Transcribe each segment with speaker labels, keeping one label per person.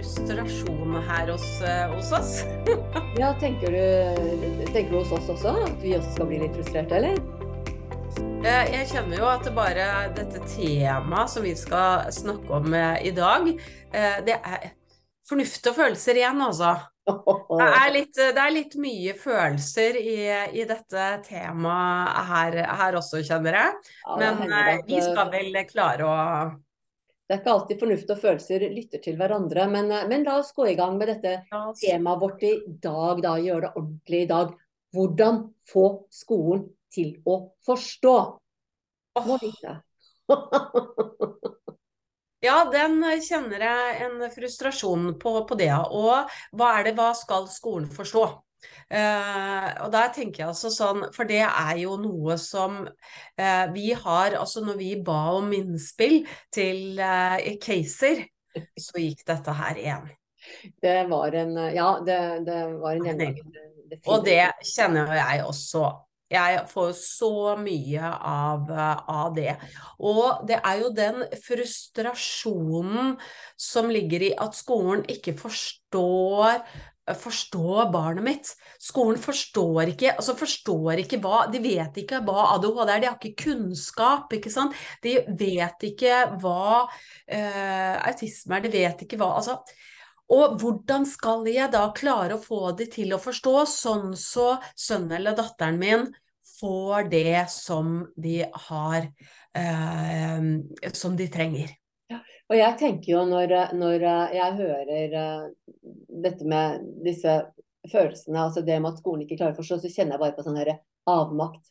Speaker 1: frustrasjon her hos, eh, hos oss.
Speaker 2: Ja, tenker du, tenker du hos oss også at vi også skal bli litt frustrerte, eller?
Speaker 1: Eh, Jeg kjenner jo at bare dette temaet som vi skal snakke om eh, i dag, det er fornuft og følelser igjen, altså. Det er litt, det er litt mye følelser i, i dette temaet her, her også, kjenner jeg. Men vi skal vel klare å
Speaker 2: Det er ikke alltid fornuft og følelser lytter til hverandre, men, eh, men la oss gå i gang med dette temaet vårt i dag, da. Gjøre det ordentlig i dag. Hvordan få skolen til å forstå. Oh.
Speaker 1: Ja, den kjenner jeg en frustrasjon på, på det. Og hva er det, hva skal skolen forstå? Eh, og der tenker jeg altså sånn, for det er jo noe som uh, vi har Altså når vi ba om innspill til uh, caser, så gikk dette her igjen.
Speaker 2: Det var en Ja, det, det var en gjennomgang.
Speaker 1: Og det kjenner jo jeg også. Jeg får så mye av, av det. Og det er jo den frustrasjonen som ligger i at skolen ikke forstår forstår barnet mitt. Skolen forstår ikke, altså forstår ikke hva De vet ikke hva ADHD er, de har ikke kunnskap, ikke sant. De vet ikke hva eh, autisme er, de vet ikke hva Altså og hvordan skal jeg da klare å få de til å forstå, sånn så sønnen eller datteren min får det som de har eh, Som de trenger.
Speaker 2: Og jeg tenker jo når, når jeg hører eh, dette med disse følelsene, altså det med at skolen ikke klarer å forstå, så kjenner jeg bare på sånn her avmakt.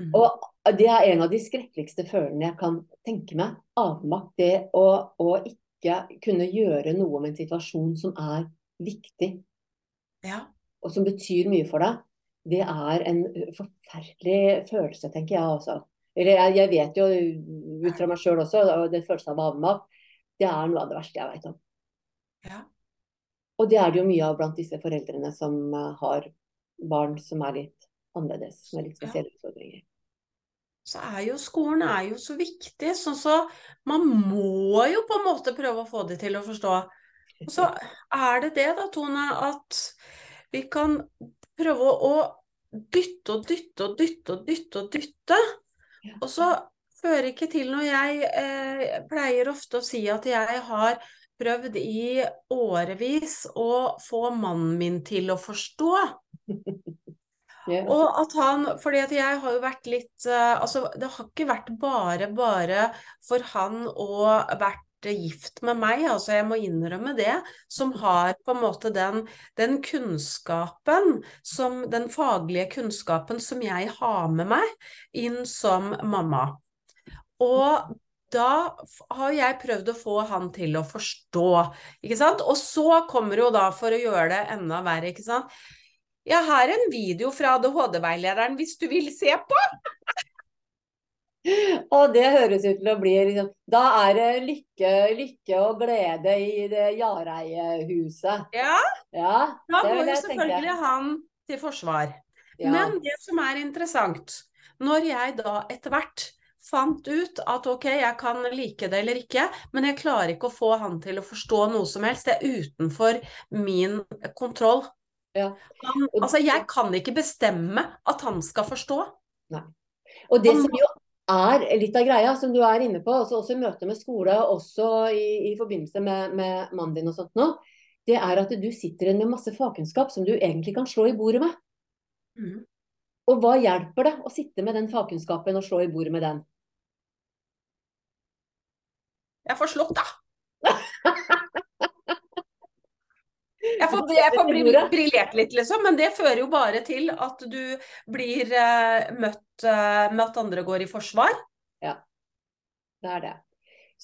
Speaker 1: Mm.
Speaker 2: Og det er en av de skrekkeligste følelsene jeg kan tenke meg. Avmakt. Det å, å ikke kunne gjøre noe med en situasjon som er viktig,
Speaker 1: Ja.
Speaker 2: og som betyr mye for deg. Det er en forferdelig følelse, tenker jeg også. Eller jeg, vet jo ut fra meg sjøl også, og den følelsen av avmakt, det er noe av det verste jeg vet om.
Speaker 1: ja.
Speaker 2: Og det er det jo mye av blant disse foreldrene som eh, har barn som er litt annerledes, som er litt
Speaker 1: Ja.
Speaker 2: spesielle utfordringer.
Speaker 1: Så er jo skolen er jo så viktig, sånn så man må jo på en måte prøve å få de til å forstå. Og så er det det da, Tone, at vi kan prøve å dytte og dytte og dytte og dytte og dytte. Og så fører ikke til noe. Jeg eh, pleier ofte å si at jeg har prøvd i årevis å få mannen min til å forstå.
Speaker 2: Yeah.
Speaker 1: Og at han, fordi at jeg har jo vært litt eh, Altså, det har ikke vært bare bare for han å vært gift med meg, altså jeg må innrømme det, som har på en måte den, den kunnskapen, som, den faglige kunnskapen som jeg har med meg inn som mamma. Og da har jeg prøvd å få han til å forstå, ikke sant? Og så kommer jo da, for å gjøre det enda verre, ikke sant? Jeg har en video fra ADHD-veilederen hvis du vil se på.
Speaker 2: Og det høres ut til å bli liksom Da er det lykke, lykke og glede i det Jareie-huset.
Speaker 1: Ja,
Speaker 2: Ja,
Speaker 1: da må jo
Speaker 2: selvfølgelig tenke.
Speaker 1: han til forsvar.
Speaker 2: Ja.
Speaker 1: Men det som er interessant, når jeg da etter hvert fant ut at ok, jeg kan like det eller ikke, men jeg klarer ikke å få han til å forstå noe som helst, det er utenfor min kontroll.
Speaker 2: Ja.
Speaker 1: Han, altså, jeg kan ikke bestemme at han skal forstå.
Speaker 2: Og det som jo er litt av greia, som du er inne på, også, også i møte med skole, også i, i forbindelse med, med mannen din og sånt nå, det er at du sitter igjen med masse fagkunnskap som du egentlig kan slå i bordet med.
Speaker 1: Mm.
Speaker 2: Og hva hjelper det å sitte med den fagkunnskapen og slå i bordet med den?
Speaker 1: Jeg får slått, da. Jeg får, jeg får bli briljert litt, liksom, men det fører jo bare til at du blir uh, møtt uh, med at andre går i forsvar.
Speaker 2: Ja, Det er det.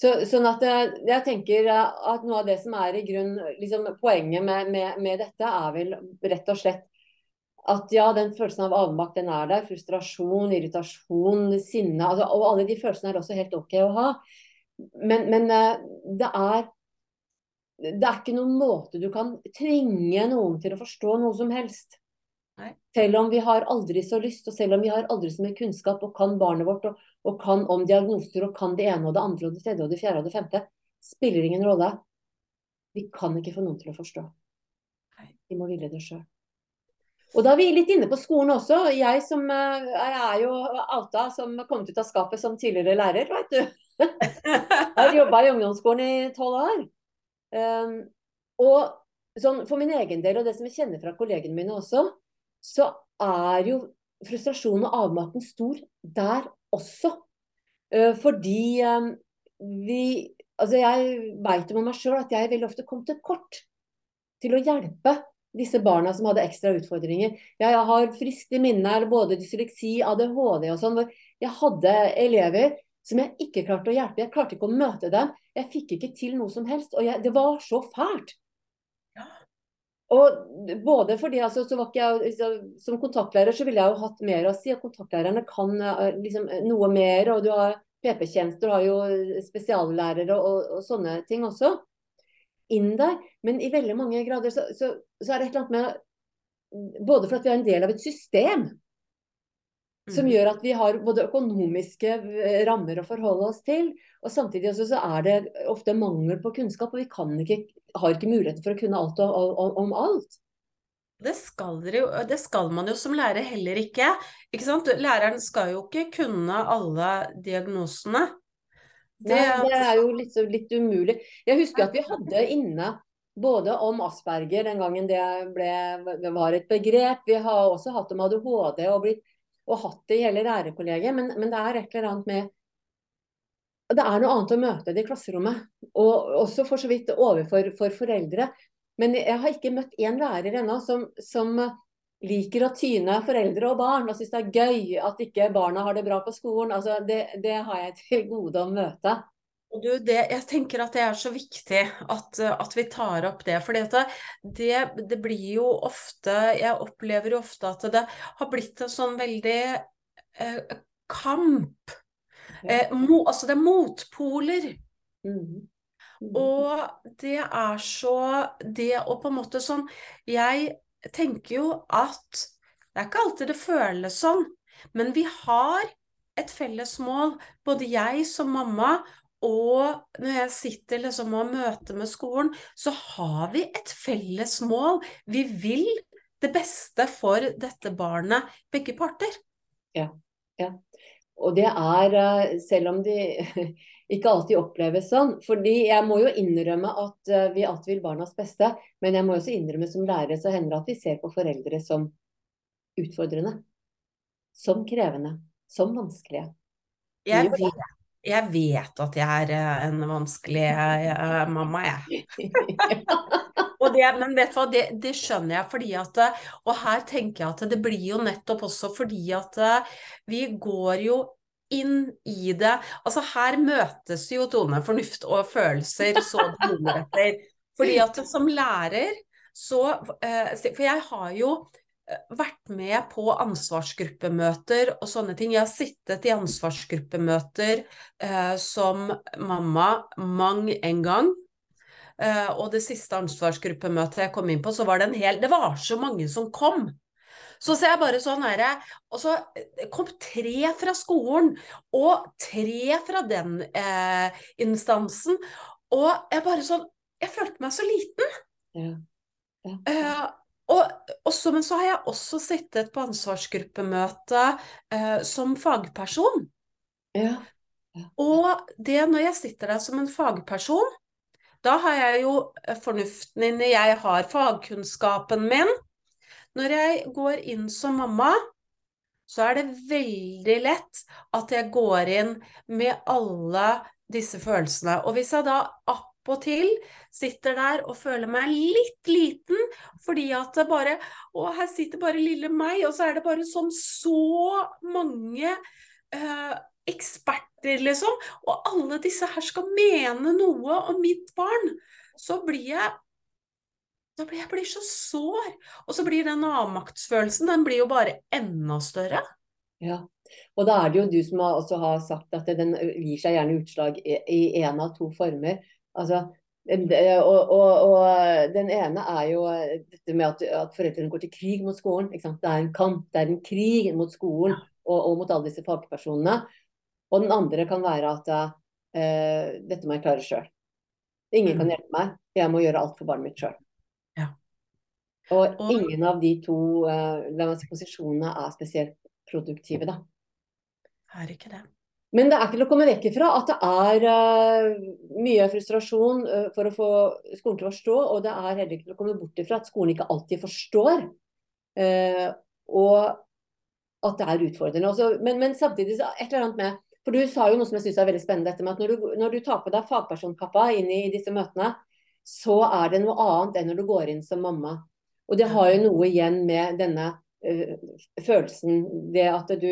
Speaker 2: Så, sånn at jeg, jeg tenker eh, at noe av det som er i grunn liksom, Poenget med, med, med dette er vel rett og slett at ja, den følelsen av avmakt den er der. Frustrasjon, irritasjon, sinne. Altså, og alle de følelsene er også helt OK å ha. Men, men eh, det er det er ikke noen måte du kan tvinge noen til å forstå noe som helst.
Speaker 1: Nei.
Speaker 2: Selv om vi har aldri så lyst, og selv om vi har aldri så mye kunnskap og kan barnet vårt og, og kan om diagnoser og kan det ene og det andre og det tredje og det fjerde og det femte, spiller ingen rolle. Vi kan ikke få noen til å forstå. Vi må ville det sjøl. Og da er vi litt inne på skolen også. Jeg som eh, jeg er jo outa som kommet ut av skapet som tidligere lærer, veit du. Jeg har jobba i ungdomsskolen i tolv år. Um, og sånn, for min egen del, og det som jeg kjenner fra kollegene mine også, så er jo frustrasjonen og avmakten stor der også. Uh, fordi um, vi Altså, jeg veit om meg sjøl at jeg veldig ofte kom til kort til å hjelpe disse barna som hadde ekstra utfordringer. Jeg har friske minner, både dysleksi, ADHD og sånn. Jeg hadde elever som jeg ikke klarte å hjelpe. Jeg klarte ikke å møte dem. Jeg fikk ikke til noe som helst. Og jeg, det var så fælt. Ja. Og både fordi altså, jeg, Som kontaktlærer så ville jeg jo hatt mer å si. og Kontaktlærerne kan eh, liksom, noe mer. og du har PP-tjenester, har jo spesiallærere og, og sånne ting også inn der. Men i veldig mange grader så, så, så er det et eller annet med Både for at vi er en del av et system som mm. gjør at vi har både økonomiske eh, rammer å forholde oss til, og samtidig også så er det ofte mangel på kunnskap. Og vi ikke, har ikke muligheter for å kunne alt om, om alt.
Speaker 1: Det skal, jo, det skal, man jo som lærer heller ikke. ikke sant? Læreren skal jo ikke kunne alle diagnosene.
Speaker 2: Det, Nei, det er jo litt, litt, umulig. Jeg husker at vi hadde inne både om Asperger den gangen det, ble, det var et begrep. Vi har også hatt om ADHD og, blitt, og hatt det i hele lærerkollegiet. Men, men, det er et eller annet med Det er noe annet å møte det i klasserommet. Og også for så vidt overfor for foreldre. Men jeg har ikke møtt én lærer ennå som, som liker å tyne foreldre og barn og syns det er gøy at ikke barna har det bra på skolen. Altså, det, det har jeg til gode å møte.
Speaker 1: Du, det, jeg tenker at det er så viktig at, at vi tar opp det. For det, det, blir jo ofte Jeg opplever jo ofte at det har blitt en sånn veldig eh, kamp. Eh, mo, altså det er motpoler. Mm. Mm. Og det er så Det å på en måte sånn Jeg tenker jo at det er ikke alltid det føles sånn, men vi har et felles mål, både jeg som mamma og når jeg sitter liksom og møter med skolen, så har vi et felles mål. Vi vil det beste for dette barnet, begge parter.
Speaker 2: Ja, ja. Og det er, eh, selv om de ikke alltid oppleves sånn. fordi jeg må jo innrømme at eh, vi alltid vil barnas beste, men jeg må også innrømme som lærer så hender det at vi ser på foreldre som utfordrende. Som krevende. Som vanskelige.
Speaker 1: Jeg vet, jeg vet at jeg er eh, en vanskelig uh, mamma, jeg. det, men vet du hva, det, det, skjønner jeg fordi at Og her tenker jeg at det blir jo nettopp også fordi at vi går jo inn i det. Altså her møtes jo tone, fornuft og følelser så etter. Fordi at som lærer så eh, For jeg har jo eh, vært med på ansvarsgruppemøter og sånne ting. Jeg har sittet i ansvarsgruppemøter eh, som mamma mang en gang. Eh, og det siste ansvarsgruppemøtet jeg kom inn på, så var det en hel Det var så mange som kom. Så ser jeg bare sånn herre Og så eh, kom tre fra skolen, og tre fra den eh, instansen. Og jeg bare sånn Jeg følte meg så liten. Ja. Ja. Eh, og også, men så har jeg også sittet på ansvarsgruppemøte eh, som fagperson. Ja. Ja. Og det når jeg sitter der som en fagperson, da har jeg jo fornuften inne, jeg har fagkunnskapen min. Når jeg går inn som mamma, så er det veldig lett at jeg går inn med alle disse følelsene. Og hvis jeg da appåtil sitter der og føler meg litt liten fordi at det bare Å, her sitter bare lille meg, og så er det bare sånn så mange eh, eksperter, liksom. Og alle disse her skal mene noe om mitt barn. Så blir jeg da blir jeg blir så sår. Og så blir den avmaktsfølelsen den blir jo bare enda større.
Speaker 2: Ja, og da er det jo du som også har sagt at den gir seg gjerne utslag i én av to former. Altså, og, og, og, den ene er jo dette med at, at foreldrene går til krig mot skolen. Det er en kamp, det er en krig mot skolen og, og mot alle disse fagpersonene. Og den andre kan være at uh, dette må jeg klare sjøl. Ingen mm. kan hjelpe meg. jeg må gjøre alt for barnet mitt sjøl.
Speaker 1: Ja.
Speaker 2: Og, ingen av de to uh, posisjonene er spesielt produktive, da.
Speaker 1: Er ikke det.
Speaker 2: Men det er ikke til å komme vekk ifra at det er uh, mye frustrasjon uh, for å få skolen til å forstå, og det er heller ikke til å komme bort ifra at skolen ikke alltid forstår. Uh, og at det er utfordrende. Også, men, men samtidig så et eller annet med For du sa jo noe som jeg syns er veldig spennende, dette med at når du, når du tar på deg fagpersonkappa inn i disse møtene, så er det noe annet enn når du går inn som mamma. Og det har jo noe igjen med denne følelsen, det at du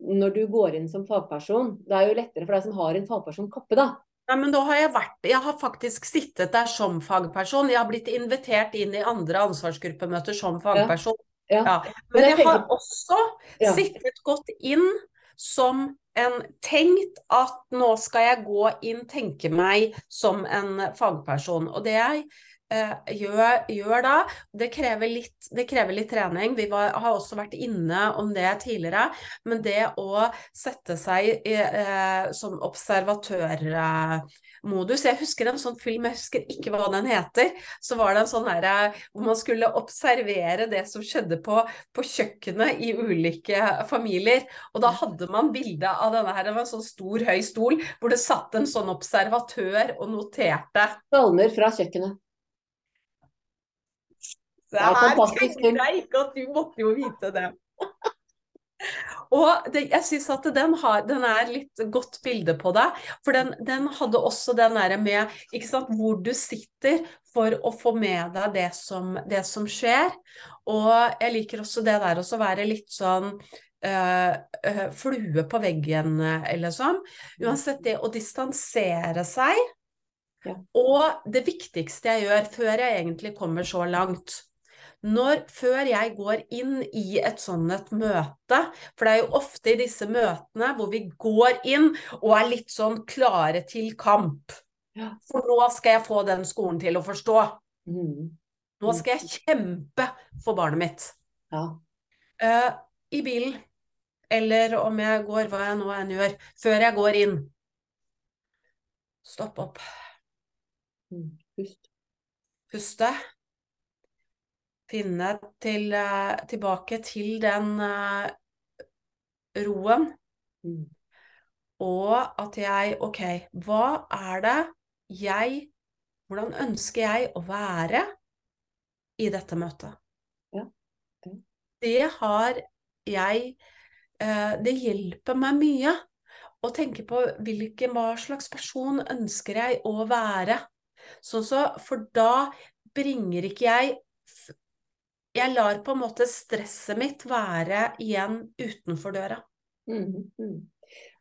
Speaker 2: når du går inn som fagperson, det er jo lettere for deg som har en fagpersonkappe, da.
Speaker 1: Nei, men da har jeg vært Jeg har faktisk sittet der som fagperson. Jeg har blitt invitert inn i andre ansvarsgruppemøter som fagperson.
Speaker 2: Ja.
Speaker 1: Ja.
Speaker 2: Men
Speaker 1: Men
Speaker 2: jeg
Speaker 1: har også
Speaker 2: Ja.
Speaker 1: sittet godt inn som en tenkt at nå skal jeg gå inn, tenke meg som en fagperson. Og det jeg gjør, gjør da, det krever, litt, det krever litt trening. Vi var, har også vært inne om det tidligere. Men det å sette seg i, eh, som observatørmodus Jeg husker en sånn film, jeg husker ikke hva den heter. Så var det en sånn derre hvor man skulle observere det som skjedde på, på kjøkkenet i ulike familier. Og da hadde man bilde av denne her, det var en sånn stor, høy stol hvor det satt en sånn observatør og noterte.
Speaker 2: Salmer fra kjøkkenet.
Speaker 1: Det
Speaker 2: Det er
Speaker 1: her tenkte jeg ikke at du måtte jo vite det. Og det, jeg syns at den, har, den er litt godt bilde på deg. For den, den hadde også den derre med ikke sant, hvor du sitter for å få med deg det som, det som skjer. Og jeg liker også det der å være litt sånn øh, øh, flue på veggen, eller sånn. Uansett det å distansere seg.
Speaker 2: Ja.
Speaker 1: Og det viktigste jeg gjør før jeg egentlig kommer så langt, når, før jeg går inn i et sånt et møte, for det er jo ofte i disse møtene hvor vi går inn og er litt sånn klare til kamp. For nå skal jeg få den skolen til å forstå.
Speaker 2: Mm.
Speaker 1: Nå skal jeg kjempe for barnet mitt.
Speaker 2: Ja.
Speaker 1: Uh, I bilen, eller om jeg går, hva jeg nå enn gjør, før jeg går inn. Stopp opp.
Speaker 2: Mm. Pust.
Speaker 1: Puste. Finne til, eh, tilbake til den eh, roen.
Speaker 2: Mm.
Speaker 1: Og at jeg Ok, hva er det jeg Hvordan ønsker jeg å være i dette møtet?
Speaker 2: Ja, ja.
Speaker 1: Det har jeg eh, Det hjelper meg mye å tenke på hvilken, hva slags person ønsker jeg å være. Så, så, for da bringer ikke jeg Jeg lar på en måte stresset mitt være igjen utenfor døra.
Speaker 2: Mm, mm.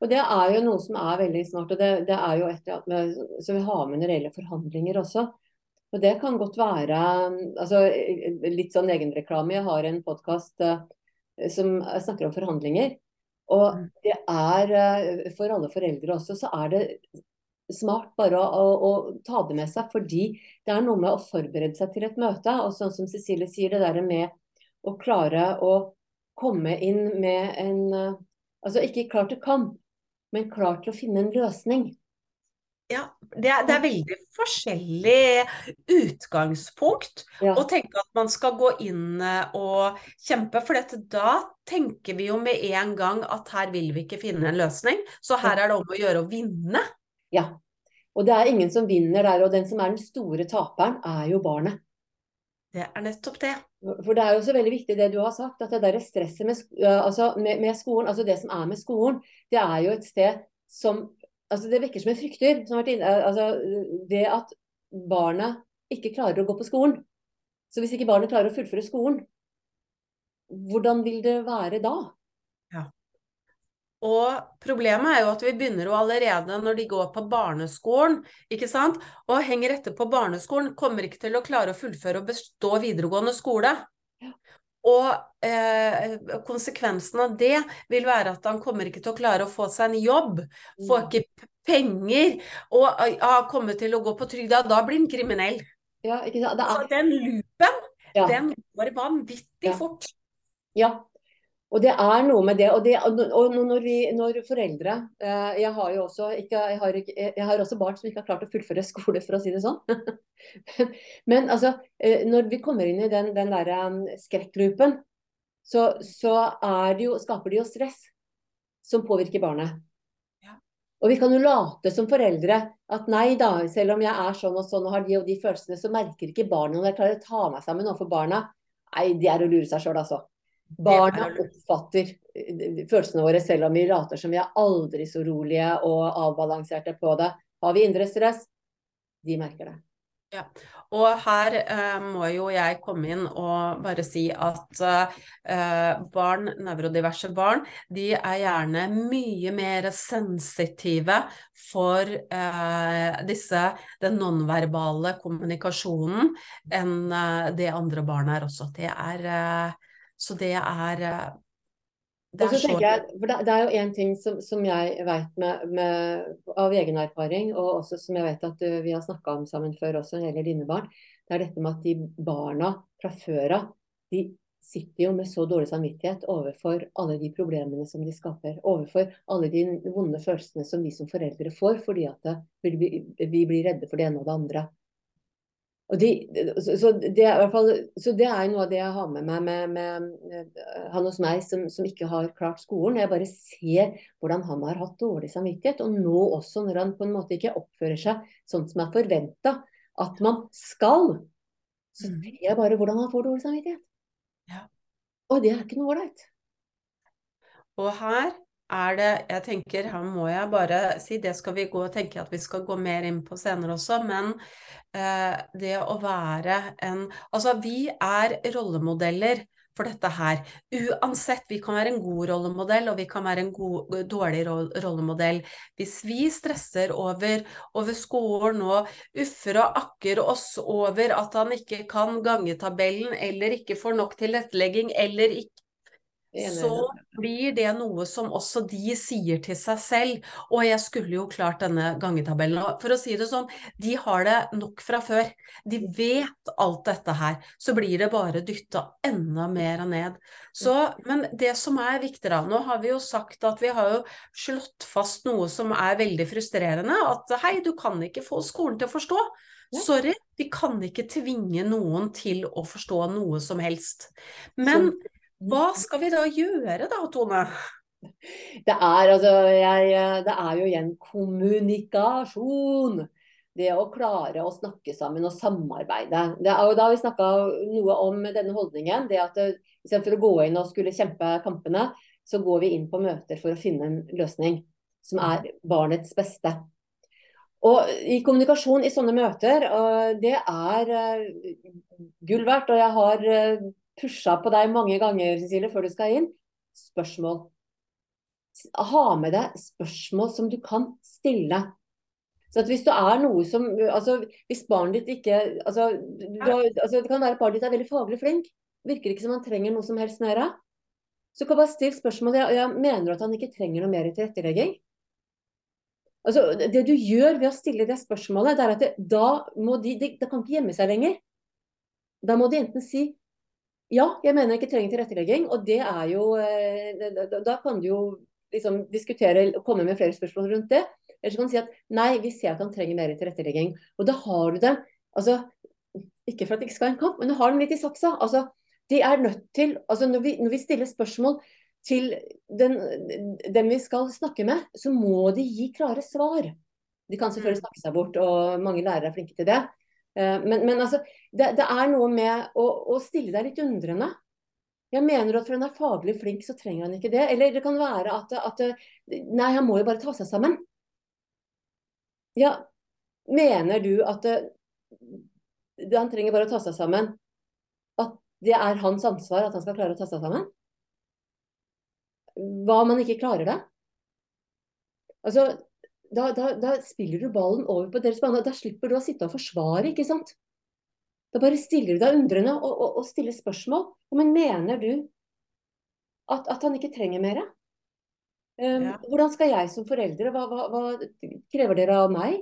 Speaker 2: Og det er jo noe som er veldig smart, og det, det er jo et at så vi har med når det gjelder forhandlinger også. Og det kan godt være altså, litt sånn egenreklame. Jeg har en podkast som snakker om forhandlinger. Og
Speaker 1: Mm.
Speaker 2: det er eh, for alle foreldre også, så er det smart bare å, å, å ta det med seg. Fordi det er noe med å forberede seg til et møte. Og sånn som Cecilie sier, det der med å klare å komme inn med en eh, Altså ikke klar til kamp, men klar til å finne en løsning.
Speaker 1: Ja, det er, det er veldig forskjellig utgangspunkt
Speaker 2: Ja.
Speaker 1: å tenke at man skal gå inn eh, og kjempe, for dette, da tenker vi jo med en gang at her vil vi ikke finne en løsning, så her er det om å gjøre å vinne.
Speaker 2: Ja. Og det er ingen som vinner der, og den som er den store taperen, er jo barnet.
Speaker 1: Det er nettopp det.
Speaker 2: For det er jo så veldig viktig det du har sagt, at det der stresset med, altså med, med skolen, altså det som er med skolen, det er jo et sted som altså Det vekker som en frykter. Som inne, altså det at barnet ikke klarer å gå på skolen. Så hvis ikke barnet klarer å fullføre skolen, hvordan vil det være da?
Speaker 1: Og problemet er jo at vi begynner jo allerede når de går på barneskolen, ikke sant, og henger etter på barneskolen, kommer ikke til å klare å fullføre og bestå videregående skole. Og eh, konsekvensen av det vil være at han kommer ikke til å klare å få seg en jobb, får ikke penger, og har kommet til å gå på trygda. Da blir han kriminell.
Speaker 2: Ja, ikke sant? Det
Speaker 1: Så
Speaker 2: er,
Speaker 1: den loopen,
Speaker 2: ja,
Speaker 1: den går vanvittig fort.
Speaker 2: ja. Og det er noe med det. Og, det, og når, vi, når, foreldre eh, jeg, har jo også, ikke, jeg, har ikke, jeg, har også, barn som ikke har klart å fullføre skole, for å si det sånn. Men altså, eh, når vi kommer inn i den, den der um, skrekkloopen, så, så det jo, skaper det jo stress som påvirker barnet. Og vi kan jo late som foreldre at nei da, selv om jeg er sånn og sånn og har de og de følelsene, så merker ikke barnet når jeg klarer å ta meg sammen overfor barna. Nei, det er å lure seg sjøl, altså. Barna oppfatter eh, følelsene våre selv om vi later som vi er aldri så rolige og avbalanserte på det. Har vi indre stress? De merker det.
Speaker 1: Ja, og her eh, må jo jeg komme inn og bare si at eh, barn, nevrodiverse barn, de er gjerne mye mer sensitive for eh, disse, den nonverbale kommunikasjonen enn eh, det andre barn er også. Det er eh, så det er eh,
Speaker 2: det er, så... jeg, det er jo en ting som, som jeg vet med, med, av egen erfaring, og også som jeg vet at uh, vi har snakka om sammen før også når det gjelder dine barn, det er dette med at de barna fra før av, de sitter jo med så dårlig samvittighet overfor alle de problemene som de skaper. Overfor alle de vonde følelsene som vi som foreldre får fordi at vi, vi blir redde for det ene og det andre. De, så, det er, fall, så, det er, noe av det jeg har med meg med, med, med han hos meg som, som, ikke har klart skolen. Jeg bare ser hvordan han har hatt dårlig samvittighet. Og nå også, når han på en måte ikke oppfører seg sånn som er forventa at man skal, så mm. ser jeg bare hvordan han får dårlig samvittighet. Ja. Og det er ikke noe ålreit.
Speaker 1: Og her er det Jeg tenker, her må jeg bare si, det skal vi gå og tenke at vi skal gå mer inn på senere også, men eh, det å være en Altså, vi er rollemodeller for dette her. Uansett, vi kan være en god rollemodell, og vi kan være en god, dårlig rollemodell. Hvis vi stresser over, over skolen og uffer og akker oss over at han ikke kan gangetabellen, eller ikke får nok tilrettelegging, eller ikke så blir det noe som også de sier til seg selv. Og jeg skulle jo klart denne gangetabellen. Og for å si det sånn, de har det nok fra før. De vet alt dette her. Så blir det bare dytta enda mer ned. Så, men det som er viktig da, nå har vi jo sagt at vi har jo slått fast noe som er veldig frustrerende. At hei, du kan ikke få skolen til å forstå. Sorry, vi kan ikke tvinge noen til å forstå noe som helst. Men hva skal vi da gjøre da, Tone?
Speaker 2: Det er, altså, jeg, det er jo igjen kommunikasjon. Det å klare å snakke sammen og samarbeide. Det er, og da har vi snakka noe om denne holdningen. Det at istedenfor å gå inn og skulle kjempe kampene, så går vi inn på møter for å finne en løsning som er barnets beste. Og i kommunikasjon i sånne møter, det er eh, gull verdt. Og jeg har eh, pusha på deg mange ganger Cecilie, før du skal inn. Spørsmål. Ha med deg spørsmål som du kan stille. Så at hvis du er noe som altså Hvis barnet ditt ikke altså, du, altså Det kan være at barnet ditt er veldig faglig flink. Virker ikke som han trenger noe som helst mer. Så kan bare stille spørsmål. Jeg, jeg mener at han ikke trenger noe mer tilrettelegging. Altså, det du gjør ved å stille det spørsmålet, det er at det, da må de, de, de kan ikke gjemme seg lenger. Da må de enten si ja, jeg mener jeg ikke trenger tilrettelegging. Og det er jo eh, Da kan du jo liksom diskutere og komme med flere spørsmål rundt det. Eller så kan du si at nei, vi ser at han trenger mer tilrettelegging. Og da har du dem altså, Ikke for at det ikke skal være en kamp, men du har dem litt i saksa. Altså, de er nødt til altså når vi, når vi stiller spørsmål til den, dem vi skal snakke med, så må de gi klare svar. De kan selvfølgelig mm. snakke seg bort, og mange lærere er flinke til det. Eh, men, men altså, det, det, er noe med å, å, stille deg litt undrende. Jeg mener at for han er faglig flink, så trenger han ikke det. Eller det kan være at, at Nei, han må jo bare ta seg sammen. Ja, mener du at det, han trenger bare å ta seg sammen? At det er hans ansvar at han skal klare å ta seg sammen? Hva om han ikke klarer det? Altså, da, da, da, spiller du ballen over på deres bane. Da slipper du å sitte og forsvare, ikke sant. Da bare stiller du deg undrende og, og, og stiller spørsmål. Men mener du at, at han ikke trenger mer? Um, ja. Hvordan skal jeg som foreldre, hva, hva, hva, krever dere av meg?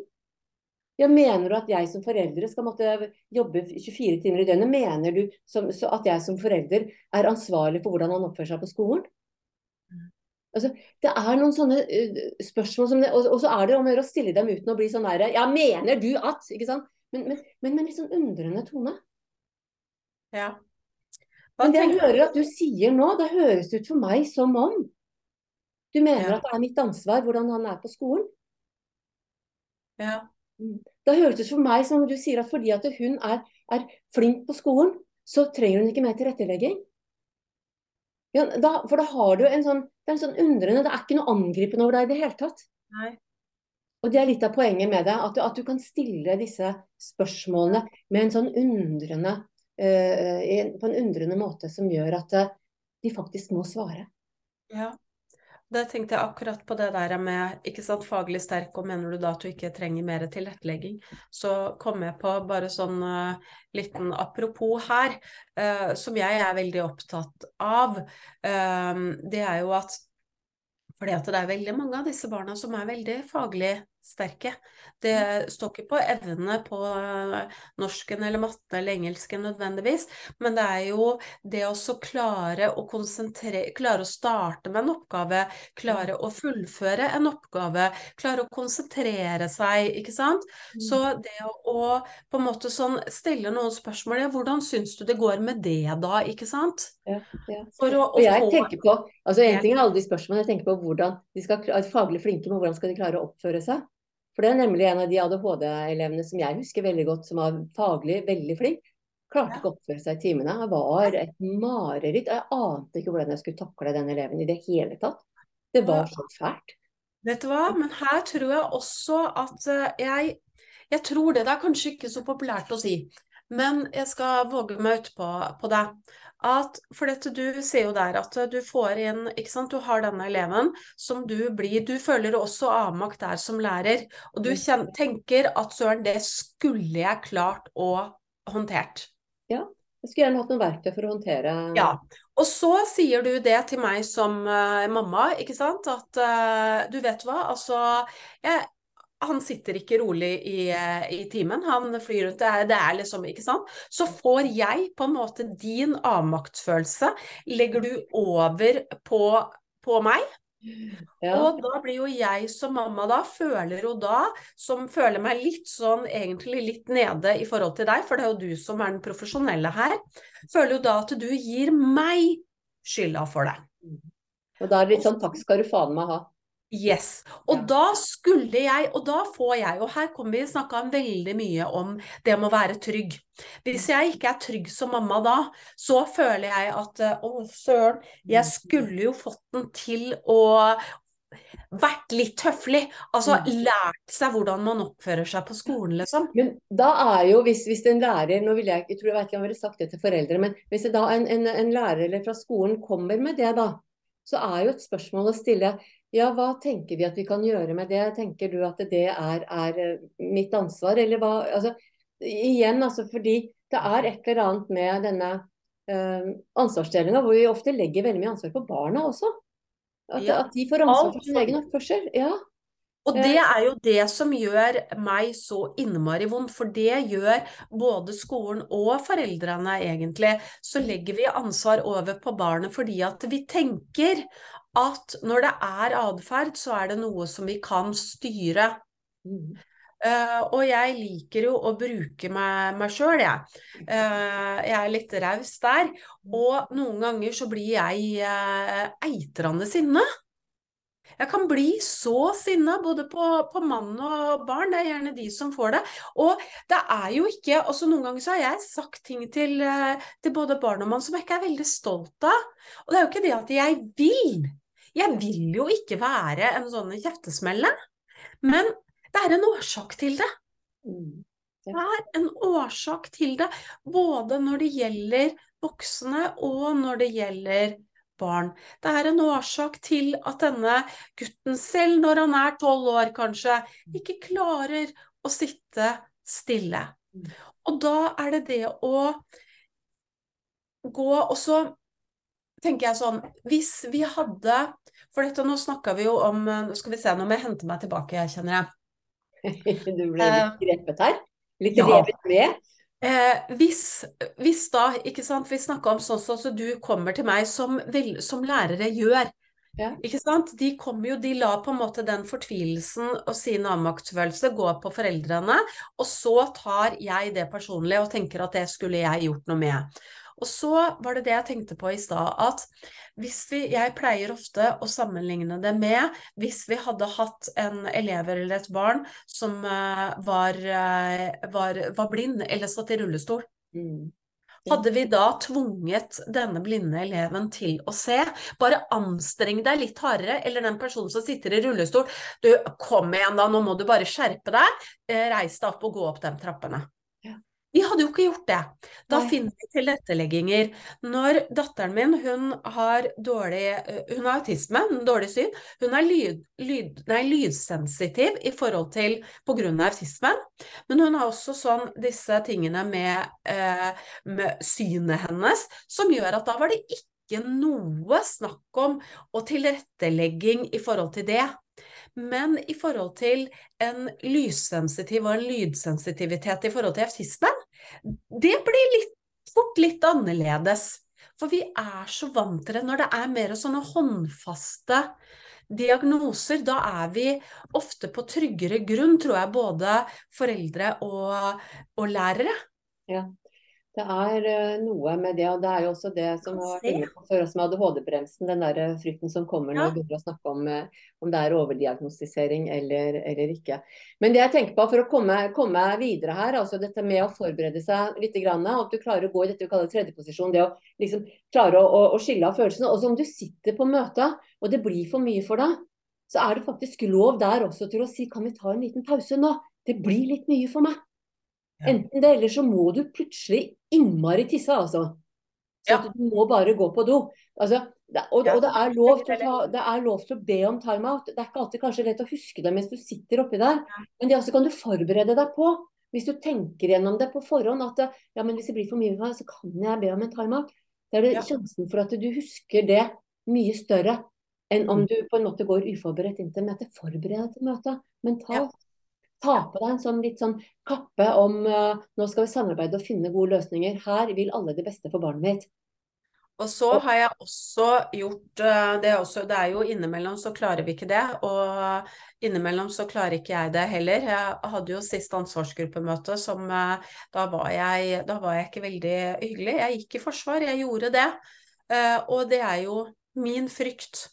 Speaker 2: Ja, mener du at jeg som foreldre skal måtte jobbe 24 timer i døgnet? Mener du som, at jeg som forelder er ansvarlig for hvordan han oppfører seg på skolen? Altså, det er noen sånne uh, spørsmål som det, og, og, så er det om å gjøre å stille dem uten å bli sånn derre Ja, mener du at? Ikke sant? Men, men, men med litt sånn undrende tone.
Speaker 1: Ja.
Speaker 2: Hva men det jeg hører at du sier nå, det høres ut for meg som om du mener ja. at det er mitt ansvar hvordan han er på skolen.
Speaker 1: Ja.
Speaker 2: Mm. Da høres det ut for meg som om du sier at fordi at hun er, er flink på skolen, så trenger hun ikke mer tilrettelegging. Ja, da, for da har du en sånn, det er en sånn undrende Det er ikke noe angripende over deg i det hele tatt.
Speaker 1: Nei.
Speaker 2: Og det er litt av poenget med det. At du, at du kan stille disse spørsmålene med en sånn undrende uh, På en undrende måte som gjør at uh, de faktisk må svare.
Speaker 1: Ja. Det tenkte jeg akkurat på det der med ikke sant, faglig sterk, og mener du da at du ikke trenger mer tilrettelegging? Så kom jeg på bare sånn uh, liten apropos her, uh, som jeg er veldig opptatt av. Uh, det er jo at fordi at det er veldig mange av disse barna som er veldig faglig sterke. Det står ikke på evne på eh, norsken eller matte eller engelsken nødvendigvis, men det er jo det å klare å konsentrere Klare å starte med en oppgave, klare å fullføre en oppgave, klare å konsentrere seg, ikke sant. Mm. Så det å på en måte sånn stille noen spørsmål Ja, hvordan syns du det går med det da, ikke sant?
Speaker 2: Ja, ja. Å, og jeg tenker på altså En ting er alle de spørsmålene, jeg tenker på hvordan de skal faglig flinke, men hvordan skal de klare å oppføre seg? For det er nemlig en av de ADHD-elevene som jeg husker veldig godt, som var faglig veldig flink. Klarte ikke å oppføre seg i timene. Det var et mareritt. Jeg ante ikke hvordan jeg skulle takle den eleven i det hele tatt. Det var så fælt.
Speaker 1: Vet du hva, men her tror jeg også at eh, jeg Jeg tror det, det er kanskje ikke så populært å si, men jeg skal våge meg utpå på det at For dette, du ser jo der at du får inn ikke sant, Du har denne eleven som du blir Du føler også avmakt der som lærer. Og du mm. kjenner, tenker at søren, det skulle jeg klart å håndtert.
Speaker 2: Ja. Jeg skulle gjerne hatt noen verktøy for å håndtere
Speaker 1: Ja. Og så sier du det til meg som uh, mamma, ikke sant. At uh, du vet hva, altså jeg, han sitter ikke rolig i, eh, i, timen, han flyr rundt. Det er, det er, liksom, ikke sant. Så får jeg på en måte din avmaktsfølelse, legger du over på, på meg. Ja. Og da blir jo jeg som mamma da, føler jo da, som føler meg litt sånn egentlig litt nede i forhold til deg, for det er jo du som er den profesjonelle her, føler jo da at du gir meg skylda for det.
Speaker 2: Og da er det litt sånn takk skal du faen meg ha.
Speaker 1: Yes. Og ja. da skulle jeg, og da får jeg, og her kommer vi snakka veldig mye om det med å være trygg. Hvis jeg ikke er trygg som mamma da, så føler jeg at å, søren, jeg skulle jo fått den til å vært litt tøffelig. Altså mm. lært seg hvordan man oppfører seg på skolen, liksom.
Speaker 2: Men da er jo, hvis, hvis en lærer Nå vil jeg, jeg tror jeg vet ikke om jeg ville sagt det til foreldre, men hvis da en, en, en lærer fra skolen kommer med det, da, så er jo et spørsmål å stille ja, hva tenker vi at vi kan gjøre med det? Tenker du at det er, er eh, mitt ansvar, eller hva? Altså, igjen, altså fordi det er et eller annet med denne øh, ansvarsdelinga hvor vi ofte legger veldig mye ansvar på barna også. At, ja, at de får ansvar for sin egen oppførsel. Ja.
Speaker 1: Og det er jo det som gjør meg så innmari vondt, for det gjør både skolen og foreldrene egentlig. Så legger vi ansvar over på barnet fordi at vi tenker at når det er atferd, så er det noe som vi kan styre. Mm. Uh, og jeg liker jo å bruke meg, meg sjøl, jeg. Uh, jeg er litt raus der. Og noen ganger så blir jeg uh, eitrende sinne. Jeg kan bli så sinna både på, på, mann og barn, det er gjerne de som får det. Og det er jo ikke altså Noen ganger så har jeg sagt ting til, til både barn og mann som jeg ikke er veldig stolt av. Og det er jo ikke det at jeg vil. Jeg vil jo ikke være en sånn kjeftesmelle, men det er en årsak til det. Mm, det er en årsak til det, både når det gjelder voksne og når det gjelder barn. Det er en årsak til at denne gutten selv, når han er tolv år kanskje, ikke klarer å sitte stille. Mm. Og da er det det å gå Og så tenker jeg sånn Hvis vi hadde For dette, nå snakka vi jo om Nå skal vi se, nå må jeg hente meg tilbake, jeg kjenner jeg.
Speaker 2: du ble litt eh, grepet her? Litt ja. revet med?
Speaker 1: Eh, hvis, hvis, da, ikke sant, vi snakka om sånn som så du kommer til meg, som, vel, som lærere gjør.
Speaker 2: Ja.
Speaker 1: Ikke sant? De kommer jo, de la på en måte den fortvilelsen og sin avmaktsfølelse gå på foreldrene, og så tar jeg det personlig og tenker at det skulle jeg gjort noe med. Og så var det det jeg tenkte på i stad, at hvis vi Jeg pleier ofte å sammenligne det med hvis vi hadde hatt en elev eller et barn som eh, var, eh, var, var blind eller satt i rullestol.
Speaker 2: Mm.
Speaker 1: Hadde vi da tvunget denne blinde eleven til å se? Bare anstreng deg litt hardere, eller den personen som sitter i rullestol. Du, kom igjen da, nå må du bare skjerpe deg. Eh, reis deg opp og gå opp de trappene. Vi hadde jo ikke gjort det. Da
Speaker 2: Nei.
Speaker 1: finner vi tilrettelegginger. Når datteren min, hun har dårlig Hun har autisme, dårlig syn. Hun er lyd, lyd, nei, lydsensitiv i forhold til av autismen. Men hun har også sånn disse tingene med, eh, med synet hennes som gjør at da var det ikke noe snakk om og tilrettelegging i forhold til det. Men i forhold til en lyssensitiv og en lydsensitivitet i forhold til autismen, det blir litt, fort litt annerledes. For vi er så vant til det når det er mer sånne håndfaste diagnoser. Da er vi ofte på tryggere grunn, tror jeg, både foreldre og, og lærere.
Speaker 2: Ja. Det er eh, noe med det, og det er jo også det som har
Speaker 1: vært
Speaker 2: inne på før oss med ADHD-bremsen. den der eh, frykten som kommer når vi begynner å snakke om eh, om det er overdiagnostisering eller, eller ikke. Men det jeg tenker på for å komme, komme videre her, altså dette med å forberede seg litt, grann, og at du klarer å gå i dette vi kaller tredjeposisjon, det å liksom klare å, å, å skille av følelsene. Også om du sitter på møtet, og det blir for mye for deg, så er det faktisk lov der også til å si kan vi ta en liten pause nå? Det blir litt mye for meg. Enten det, eller så må du plutselig innmari tisse, altså. Så
Speaker 1: Ja.
Speaker 2: du må bare gå på do. Altså, det, og, og det, er ta, det er lov til å be om timeout. Det er ikke alltid kanskje lett å huske det mens du sitter oppi der, men det også kan du forberede deg på. Hvis du tenker gjennom det på forhånd at ja, men hvis det blir for mye for meg, så kan jeg be om en timeout. Da er det
Speaker 1: Ja.
Speaker 2: sjansen for at du husker det mye større enn om
Speaker 1: Mm.
Speaker 2: du på en måte går uforberedt inn til møtet. Forbered deg til møtet mentalt. Ta på deg en sånn litt sånn kappe om uh, nå skal vi samarbeide og finne gode løsninger. Her vil alle det beste for barnet mitt.
Speaker 1: Og så har jeg også gjort eh, det er også, Det er jo innimellom så klarer vi ikke det, og innimellom så klarer ikke jeg det heller. Jeg hadde jo sist ansvarsgruppemøte som eh, Da var jeg, da var jeg ikke veldig hyggelig. Jeg gikk i forsvar, jeg gjorde det. Og det er jo min frykt.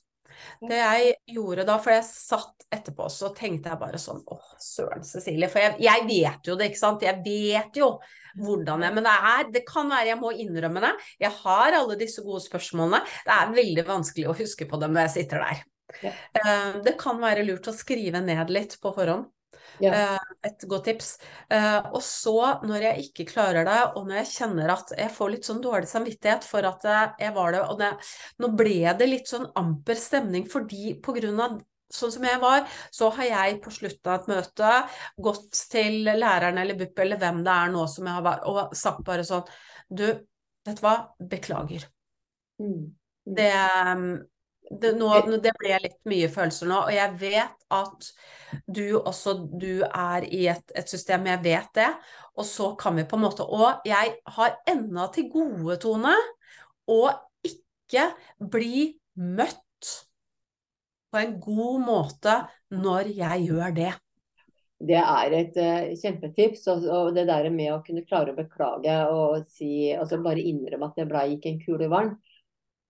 Speaker 1: Det jeg gjorde da, for jeg satt etterpå, så tenkte jeg bare sånn Å, søren Cecilie. For jeg, jeg vet jo det, ikke sant. Jeg vet jo hvordan jeg Men det er Det kan være jeg må innrømme det. Jeg har alle disse gode spørsmålene. Det er veldig vanskelig å huske på dem når jeg sitter der.
Speaker 2: Ja.
Speaker 1: Eh, Det kan være lurt å skrive ned litt på forhånd.
Speaker 2: Ja.
Speaker 1: Eh, Et godt tips. Eh, Og så, når jeg ikke klarer det, og når jeg kjenner at jeg får litt sånn dårlig samvittighet for at eh, jeg var det, og det, nå ble det litt sånn amper stemning fordi på grunn av Sånn som jeg var, så har jeg på slutten av et møte gått til læreren eller BUP eller hvem det er nå som jeg har vært, og sagt bare sånn Du, vet du hva, beklager.
Speaker 2: Mm. Mm.
Speaker 1: Det, det, nå, det ble litt mye følelser nå, og jeg vet at du også du er i et, et system, jeg vet det. Og så kan vi på en måte Og jeg har ennå til gode, Tone, å ikke bli møtt på en god måte når jeg gjør det.
Speaker 2: Det er et uh, kjempetips. Og, og, det der med å kunne klare å beklage og si, altså bare innrømme at det ble gikk en kule varm.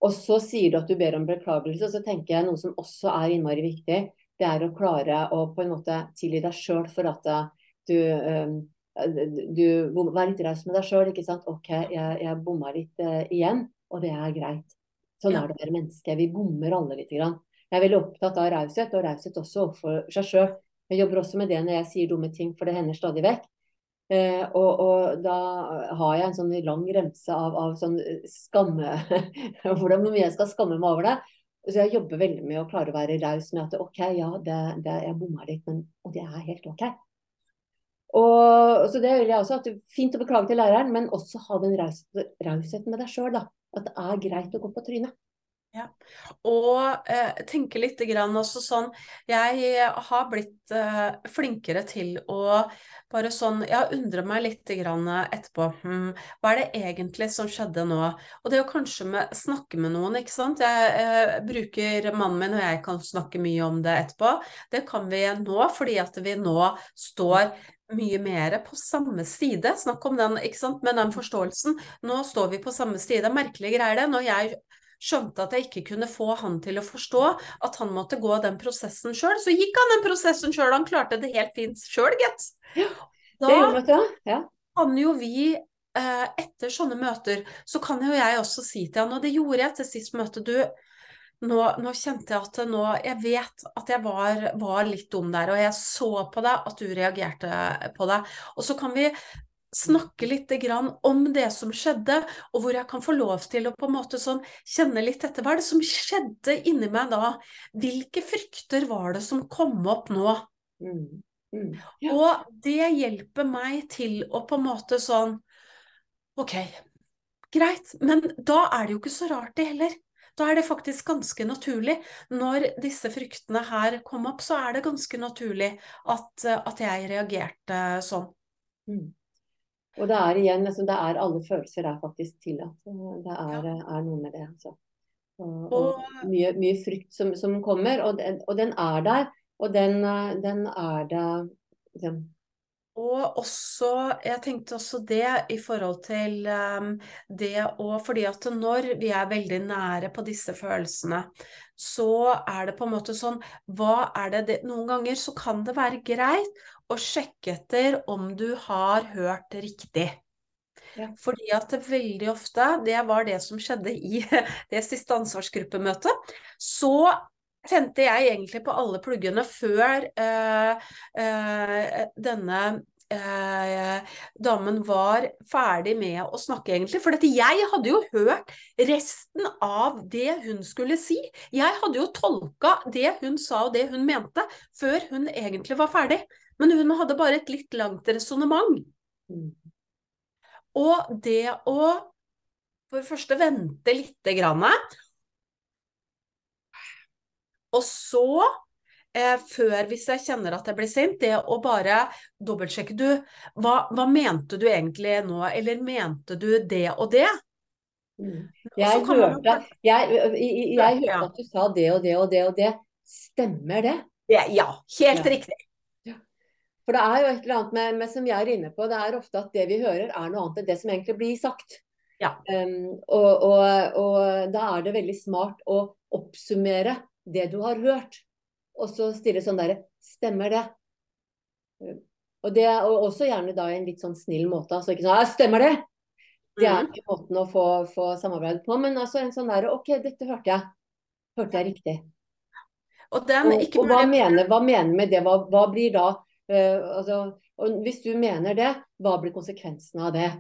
Speaker 2: Og så sier du at du ber om beklagelse, og så tenker jeg noe som også er innmari viktig. Det er å klare å på en måte tilgi deg sjøl for at du, um, du Vær litt raus med deg sjøl. OK, jeg, jeg bomma litt uh, igjen, og det er greit. Sånn
Speaker 1: Ja.
Speaker 2: er det å være menneske. Vi bommer alle lite grann. Jeg er veldig opptatt av raushet, og raushet også overfor seg sjøl. Jeg jobber også med det når jeg sier dumme ting, for det hender stadig vekk. Eh, og, og da har jeg en sånn lang remse av, av sånn skamme Hvordan mye jeg skal skamme meg over det. Så jeg jobber veldig med å klare å være raus med at OK, ja, det, det, jeg bomma litt, men, og det er helt OK. Og, så det vil jeg også at det er Fint å beklage til læreren, men også ha den rausheten med deg sjøl. At det er greit å gå på trynet.
Speaker 1: Ja. Og eh, tenke litt grann også sånn Jeg har blitt eh, flinkere til å bare sånn Jeg undre meg litt grann etterpå. Hm, hva er det egentlig som skjedde nå? Og det å kanskje med, snakke med noen, ikke sant. Jeg eh, bruker mannen min, og jeg kan snakke mye om det etterpå. Det kan vi nå fordi at vi nå står mye mer på samme side. Snakk om den, ikke sant, med den forståelsen. Nå står vi på samme side. Merkelig greier det. Når jeg skjønte at jeg ikke kunne få han til å forstå at han måtte gå den prosessen sjøl, så gikk han den prosessen sjøl. Han klarte det helt fint sjøl, gitt.
Speaker 2: Da
Speaker 1: kan jo vi eh, etter sånne møter, så kan jo jeg også si til han, og det gjorde jeg til sist møte, du nå, nå, kjente jeg at nå Jeg vet at jeg var, var, litt dum der, og jeg så på deg at du reagerte på det. Og så kan vi snakke litt om det som skjedde, og hvor jeg kan få lov til å på en måte sånn kjenne litt etter. Hva er det som skjedde inni meg da? Hvilke frykter var det som kom opp nå? Mm. Mm. Ja. Og det hjelper meg til å på en måte sånn Ok, greit, men da er det jo ikke så rart det heller. Da er det faktisk ganske naturlig. Når disse fryktene her kom opp, så er det ganske naturlig at, at jeg reagerte sånn. Mm.
Speaker 2: Og det er igjen liksom, det er Alle følelser er faktisk tillatt. Det er, ja. er noe med det. Altså. Og, og, mye, mye, frykt som, som kommer, og den, og den, er der. Og den, den er der liksom.
Speaker 1: Og også, jeg tenkte også det i forhold til um, det å Fordi at når vi er veldig nære på disse følelsene, så er det på en måte sånn Hva er det, det Noen ganger så kan det være greit å sjekke etter om du har hørt riktig. Ja. Fordi at veldig ofte, det var det som skjedde i det siste ansvarsgruppemøtet, så tente jeg egentlig på alle pluggene før øh, øh, denne øh, damen var ferdig med å snakke, egentlig. For dette, jeg hadde jo hørt resten av det hun skulle si. Jeg hadde jo tolka det hun sa og det hun mente, før hun egentlig var ferdig. Men hun hadde bare et litt langt resonnement. Og det å for det første vente lite grann, og så, eh, før hvis jeg kjenner at jeg blir sint, det å bare dobbeltsjekke Du, hva, hva, mente du egentlig nå, eller mente du det og det?
Speaker 2: Mm. Jeg, hørte, jeg, jeg, jeg, hørte at du sa det og det og det og det. Stemmer det?
Speaker 1: det ja, helt ja. riktig.
Speaker 2: For det er jo et eller annet med, med, som vi er inne på, det er ofte at det vi hører er noe annet enn det som egentlig blir sagt.
Speaker 1: Ja.
Speaker 2: Um, og, og, og, da er det veldig smart å oppsummere det du har hørt, og så stille sånn derre Stemmer det? Og det er også gjerne da i en litt sånn snill måte. Altså ikke sånn Ja, Stemmer det? Det er mm. ikke måten å få, få samarbeid på, men altså en sånn derre OK, dette hørte jeg. Hørte jeg riktig? Og, den, og, og hva, mener, hva mener med det? Hva, hva blir da altså, og hvis du mener det, hva blir konsekvensen av det?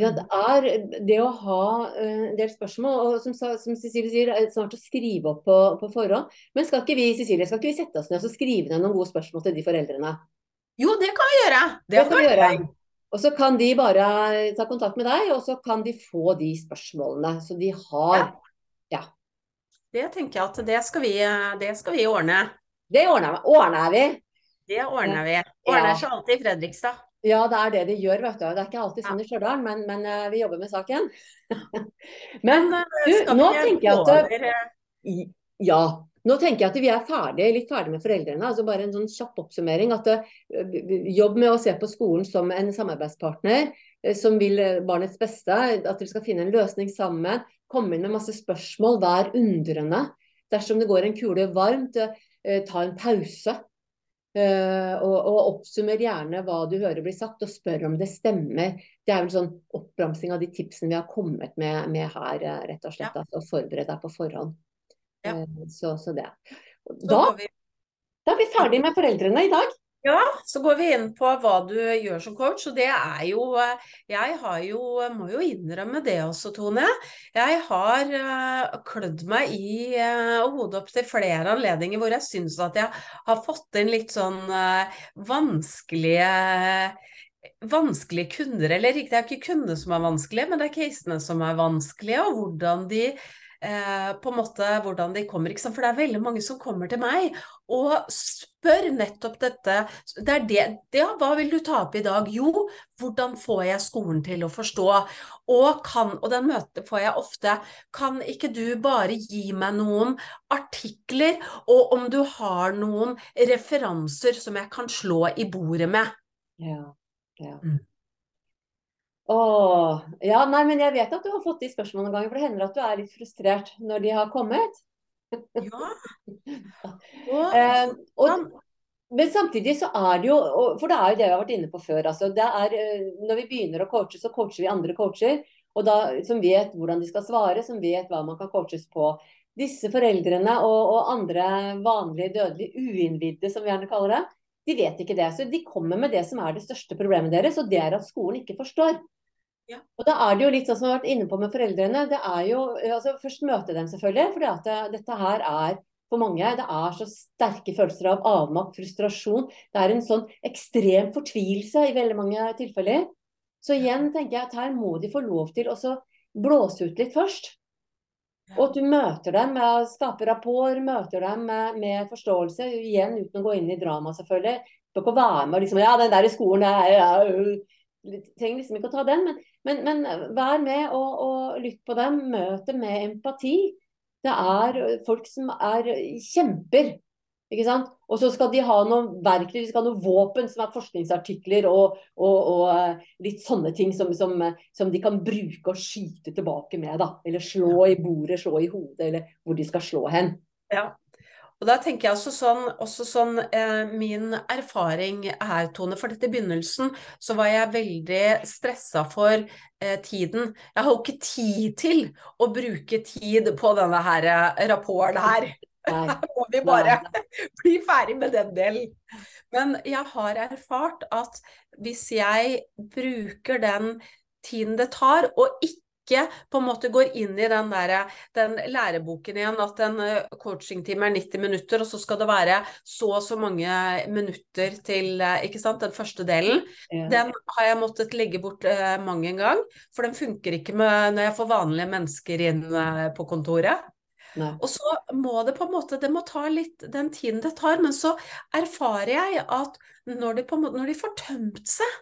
Speaker 2: Det er det å ha uh, en del spørsmål, og som, som Cecilie sier, er snart å skrive opp på, på, forhånd. Men skal ikke vi Cecilie, skal ikke vi sette oss ned og skrive ned noen gode spørsmål til de foreldrene?
Speaker 1: Jo, det kan vi gjøre. Det, det kan vi gjøre.
Speaker 2: Og så kan de bare ta kontakt med deg, og så kan de få de spørsmålene. Så de har Ja. ja.
Speaker 1: Det tenker jeg at det skal vi, det skal vi ordne.
Speaker 2: Det ordner, ordner vi.
Speaker 1: Det ordner vi. Ordner seg alltid i Fredrikstad.
Speaker 2: Ja, det er det de gjør, vet du. Det er ikke alltid sånn i Stjørdal, men, men uh, vi jobber med saken. men uh, du, nå tenker jeg at uh, Ja. Nå tenker jeg at vi er ferdige, litt ferdige med foreldrene. altså Bare en sånn kjapp oppsummering. at Jobb med å se på skolen som en samarbeidspartner som vil barnets beste. At dere skal finne en løsning sammen. Komme inn med masse spørsmål. Vær undrende. Dersom det går en kule varmt, ta en pause. Uh, og, og, oppsummer gjerne hva du hører blir sagt, og spør om det stemmer. Det er vel sånn oppramsing av de tipsene vi har kommet med, med her, eh, rett og slett. Ja. Altså, forbered deg på forhånd. Ja. Uh, så, så, det. Da, da er vi ferdig med foreldrene i dag.
Speaker 1: Ja, så går vi inn på hva du gjør som coach, og det er jo Jeg har jo, må jo innrømme det også, Tone. Jeg har uh, klødd meg i uh, hodet opp til flere anledninger hvor jeg syns at jeg har fått inn litt sånn vanskelige vanskelige kunder, eller det er ikke kundene som er vanskelige, men det er casene som er vanskelige, og hvordan de eh, på en måte hvordan de kommer. Ikke sant? For det er veldig mange som kommer til meg og spør nettopp dette. Det er det. Ja, hva vil du ta opp i dag? Jo, hvordan får jeg skolen til å forstå? Og, kan, og den møtet får jeg ofte. Kan ikke du bare gi meg noen artikler, og om du har noen referanser som jeg kan slå i bordet med?
Speaker 2: Ja, ja. Mm. Åh, ja, nei, men jeg vet at du har fått de spørsmålene noen ganger, for det hender at du er litt frustrert når de har kommet.
Speaker 1: Ja.
Speaker 2: Og, eh, og, men samtidig så er det jo For det er jo det vi har vært inne på før. Altså, er, eh, når vi begynner å coache, så coacher vi andre coacher og da, som vet hvordan de skal svare, som vet hva man kan coaches på. Disse foreldrene og, og andre vanlige dødelige uinnvidde, som vi gjerne kaller det, de vet ikke det. Så de kommer med det som er det største problemet deres, og det er at skolen ikke forstår. Ja. Og da er det jo litt sånn som vi har vært inne på med foreldrene. det er jo, altså Først møte dem, selvfølgelig. For det, dette her er for mange det er så sterke følelser av avmakt, frustrasjon. Det er en sånn ekstrem fortvilelse i veldig mange tilfeller. Så igjen tenker jeg at her må de få lov til å blåse ut litt først. Og at du møter dem med å skape rapport, møter dem med, med, forståelse. Igjen uten å gå inn i drama, selvfølgelig. Du kan ikke være med og liksom Ja, den der i skolen er ja, Trenger liksom ikke å ta den, men, men, men vær med og, og lytt på dem. Møt dem med empati. Det er folk som er kjemper. Ikke sant? Og så skal de ha noen verktøy, de skal ha noen våpen som er forskningsartikler og, og, og eh, litt sånne ting som, som, som, de kan bruke og skyte tilbake med. da. Eller slå i bordet, slå i hodet, eller hvor de skal slå hen.
Speaker 1: Ja, og da tenker jeg også sånn, også sånn eh, Min erfaring her, Tone, for dette i begynnelsen så var jeg veldig stressa for eh, tiden. Jeg har jo ikke tid til å bruke tid på denne her eh, rapporten her. Her må vi bare bli ferdig med den delen. Men jeg har erfart at hvis jeg bruker den tiden det tar, og ikke på en måte går inn i den, der, den læreboken igjen at en coachingtime er 90 minutter, og så skal det være så og så mange minutter til sant, den første delen. Ja. Den har jeg måttet legge bort mange mang en gang, for den funker ikke med, når jeg får vanlige mennesker inn på kontoret. Nei. Og så må det på en måte Det må ta litt den tiden det tar, men så erfarer jeg at når de, måte, når de får tømt seg,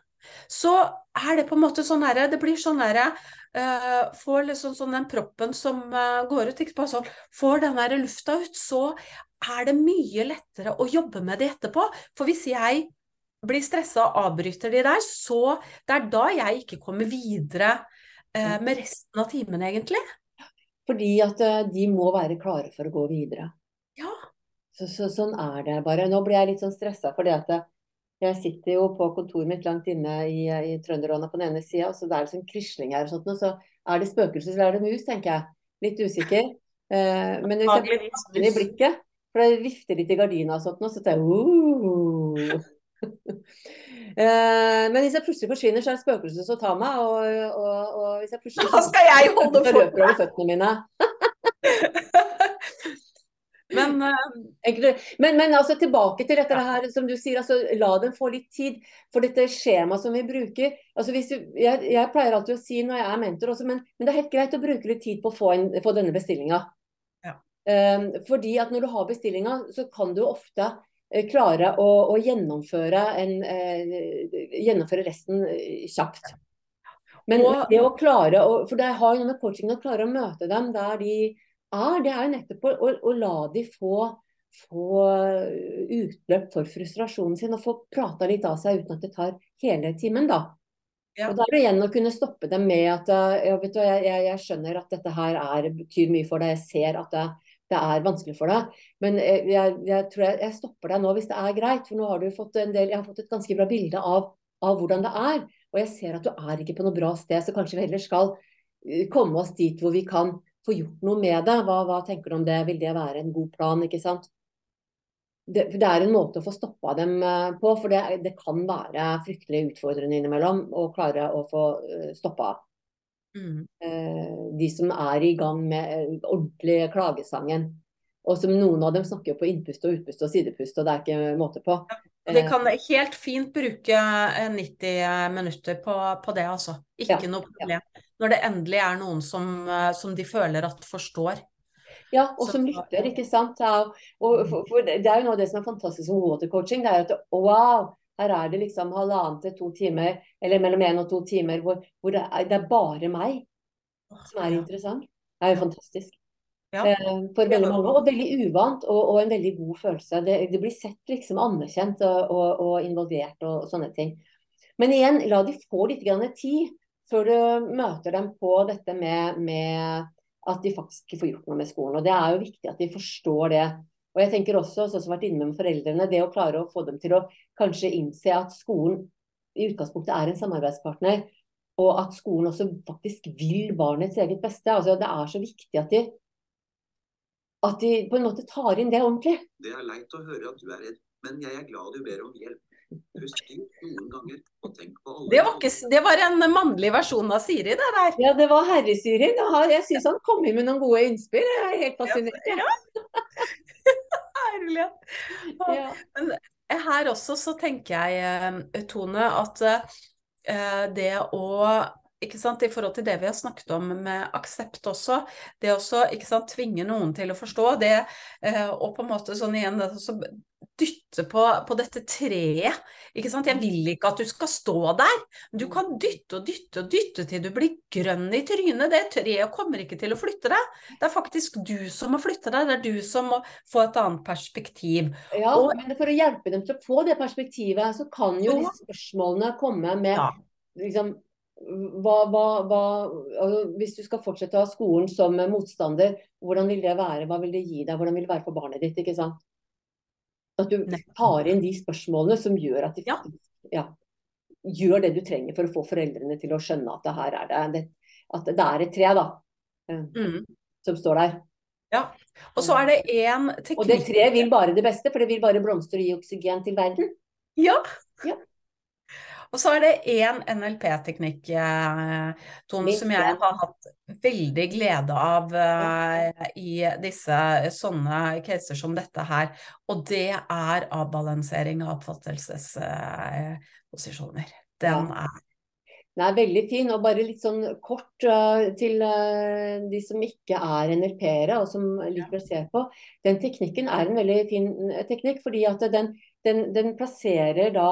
Speaker 1: så er det på en måte sånn herre Det blir sånn herre uh, får liksom sånn den proppen som uh, går ut, ikke sånn, får den der lufta ut, så er det mye lettere å jobbe med det etterpå. For hvis jeg blir stressa og avbryter de der, så det er da jeg ikke kommer videre uh, med resten av timen, egentlig.
Speaker 2: Fordi at de må være klare for å gå videre.
Speaker 1: Ja.
Speaker 2: Så, så, sånn er det bare. Nå blir jeg litt sånn stressa fordi at jeg sitter jo på kontoret mitt langt inne i, i Trønderåna på den ene sida, og så det er sånn krisling her og sånt, og så er det spøkelser eller er det mus, tenker jeg. Litt usikker. Eh, men hvis jeg blir i blikket, for det vifter litt i gardina og sånt, så tenker jeg uh. eh, Men hvis jeg plutselig forsvinner, så er det spøkelset som tar meg. Og, og, og, hvis jeg plutselig
Speaker 1: Da skal jeg holde
Speaker 2: for løper over føttene mine.
Speaker 1: Men, uh...
Speaker 2: men, men, altså tilbake til dette her, som du sier, altså, la dem få litt tid. For dette skjemaet som vi bruker altså hvis du, jeg, jeg, pleier alltid å si når jeg er mentor også, men, men, det er helt greit å bruke litt tid på å få, en, få denne bestillinga. Ja. Um, fordi at når du har bestillinga, så kan du ofte klare å, å gjennomføre, en, eh, gjennomføre, resten kjapt. Men og, det å klare å, For det har jo noe med coachingen å klare å møte dem der de er, det er jo nettopp å, å, å la de få, få, utløp for frustrasjonen sin og få prata litt av seg uten at det tar hele timen, da. Ja. Og Da er det igjen å kunne stoppe dem med at ja, du, jeg, jeg, jeg, skjønner at dette her er, betyr mye for deg, jeg ser at det, det er vanskelig for deg. Men jeg, jeg tror jeg, stopper deg nå hvis det er greit. For nå har du fått en del, jeg har fått et ganske bra bilde av, av hvordan det er. Og jeg ser at du er ikke på noe bra sted, så kanskje vi heller skal eh, komme oss dit hvor vi kan få gjort noe med det. Hva, hva, tenker du om det? Vil det være en god plan? ikke sant? Det, det er en måte å få stoppa dem eh, på, for det, det, kan være fryktelig utfordrende innimellom å klare å få eh, stoppa mm. Eh, de som er i gang med ordentlig klagesangen. Og som noen av dem snakker på innpust og utpust og sidepust, og det er ikke måte på.
Speaker 1: De kan helt fint bruke 90 minutter på, på det, altså. Ikke ja, noe problem. Ja når det endelig er noen som, eh, som de føler at forstår.
Speaker 2: Ja, og som lytter, ikke sant. Og, for, for det er jo noe av det som er fantastisk med watercoaching. Det er at wow, her er det liksom halvannen til to timer, eller mellom én og to timer, hvor, hvor det, er, det, er, bare meg som er interessant. Det er jo fantastisk. Ja. Eh, for veldig mange, og veldig uvant, og, og en veldig god følelse. Det, det blir sett liksom anerkjent og, og, og involvert og, sånne ting. Men igjen, la de få litt tid før du møter dem på dette med, med at de faktisk ikke får gjort noe med skolen. Og Det er jo viktig at de forstår det. Og jeg tenker også, sånn som har vært inne med foreldrene, det å klare å få dem til å kanskje innse at skolen i utgangspunktet er en samarbeidspartner, og at skolen også faktisk vil barnets eget beste. Altså, det er så viktig at de, at de på en måte tar inn det ordentlig.
Speaker 3: Det er leit å høre at du er redd, men jeg er glad du ber om hjelp. Husk noen ganger og tenk på alle
Speaker 1: det var, ikke, det var en mannlig versjon av Siri, det der.
Speaker 2: Ja, det var herre-Siri. Jeg syns han kom inn med noen gode innspill. Jeg er helt fascinert. Ja.
Speaker 1: Herlighet. Ja. Men her også så tenker jeg, eh, Tone, at uh, det å I forhold til det vi har snakket om med aksept også, det å tvinge noen til å forstå det, og på en måte sånn igjen dytte på, på, dette treet. Ikke sant? Jeg vil ikke at du skal stå der. Du kan dytte og dytte og dytte til du blir grønn i trynet. Det treet kommer ikke til å flytte deg. Det er faktisk du som må flytte deg. Det er du som må få et annet perspektiv.
Speaker 2: Ja, og, men for å hjelpe dem til å få det perspektivet, så kan jo disse spørsmålene komme med ja. liksom, hva, hva, hva, altså, hvis du skal fortsette å ha skolen som motstander, hvordan vil det være? Hva vil det gi deg? Hvordan vil det være for barnet ditt? ikke sant? At du tar inn de spørsmålene som gjør at de faktisk, ja, gjør det du trenger for å få foreldrene til å skjønne at det her er det, at det er et tre da, mm. som står der.
Speaker 1: Ja, Og så er det én
Speaker 2: teknikk Og det treet vil bare det beste, for det vil bare blomstre og gi oksygen til verden.
Speaker 1: Ja. ja. Og så er det én NLP-teknikk, Tom, som jeg har hatt veldig glede av uh, i disse sånne caser som dette her. Og det er avbalansering av oppfattelsesposisjoner. Uh, Den er
Speaker 2: den er veldig fin. Og bare litt sånn kort uh, til uh, de som ikke er NLP-ere og som liker å se på. Den teknikken er en veldig fin teknikk, fordi at den, den, den, plasserer da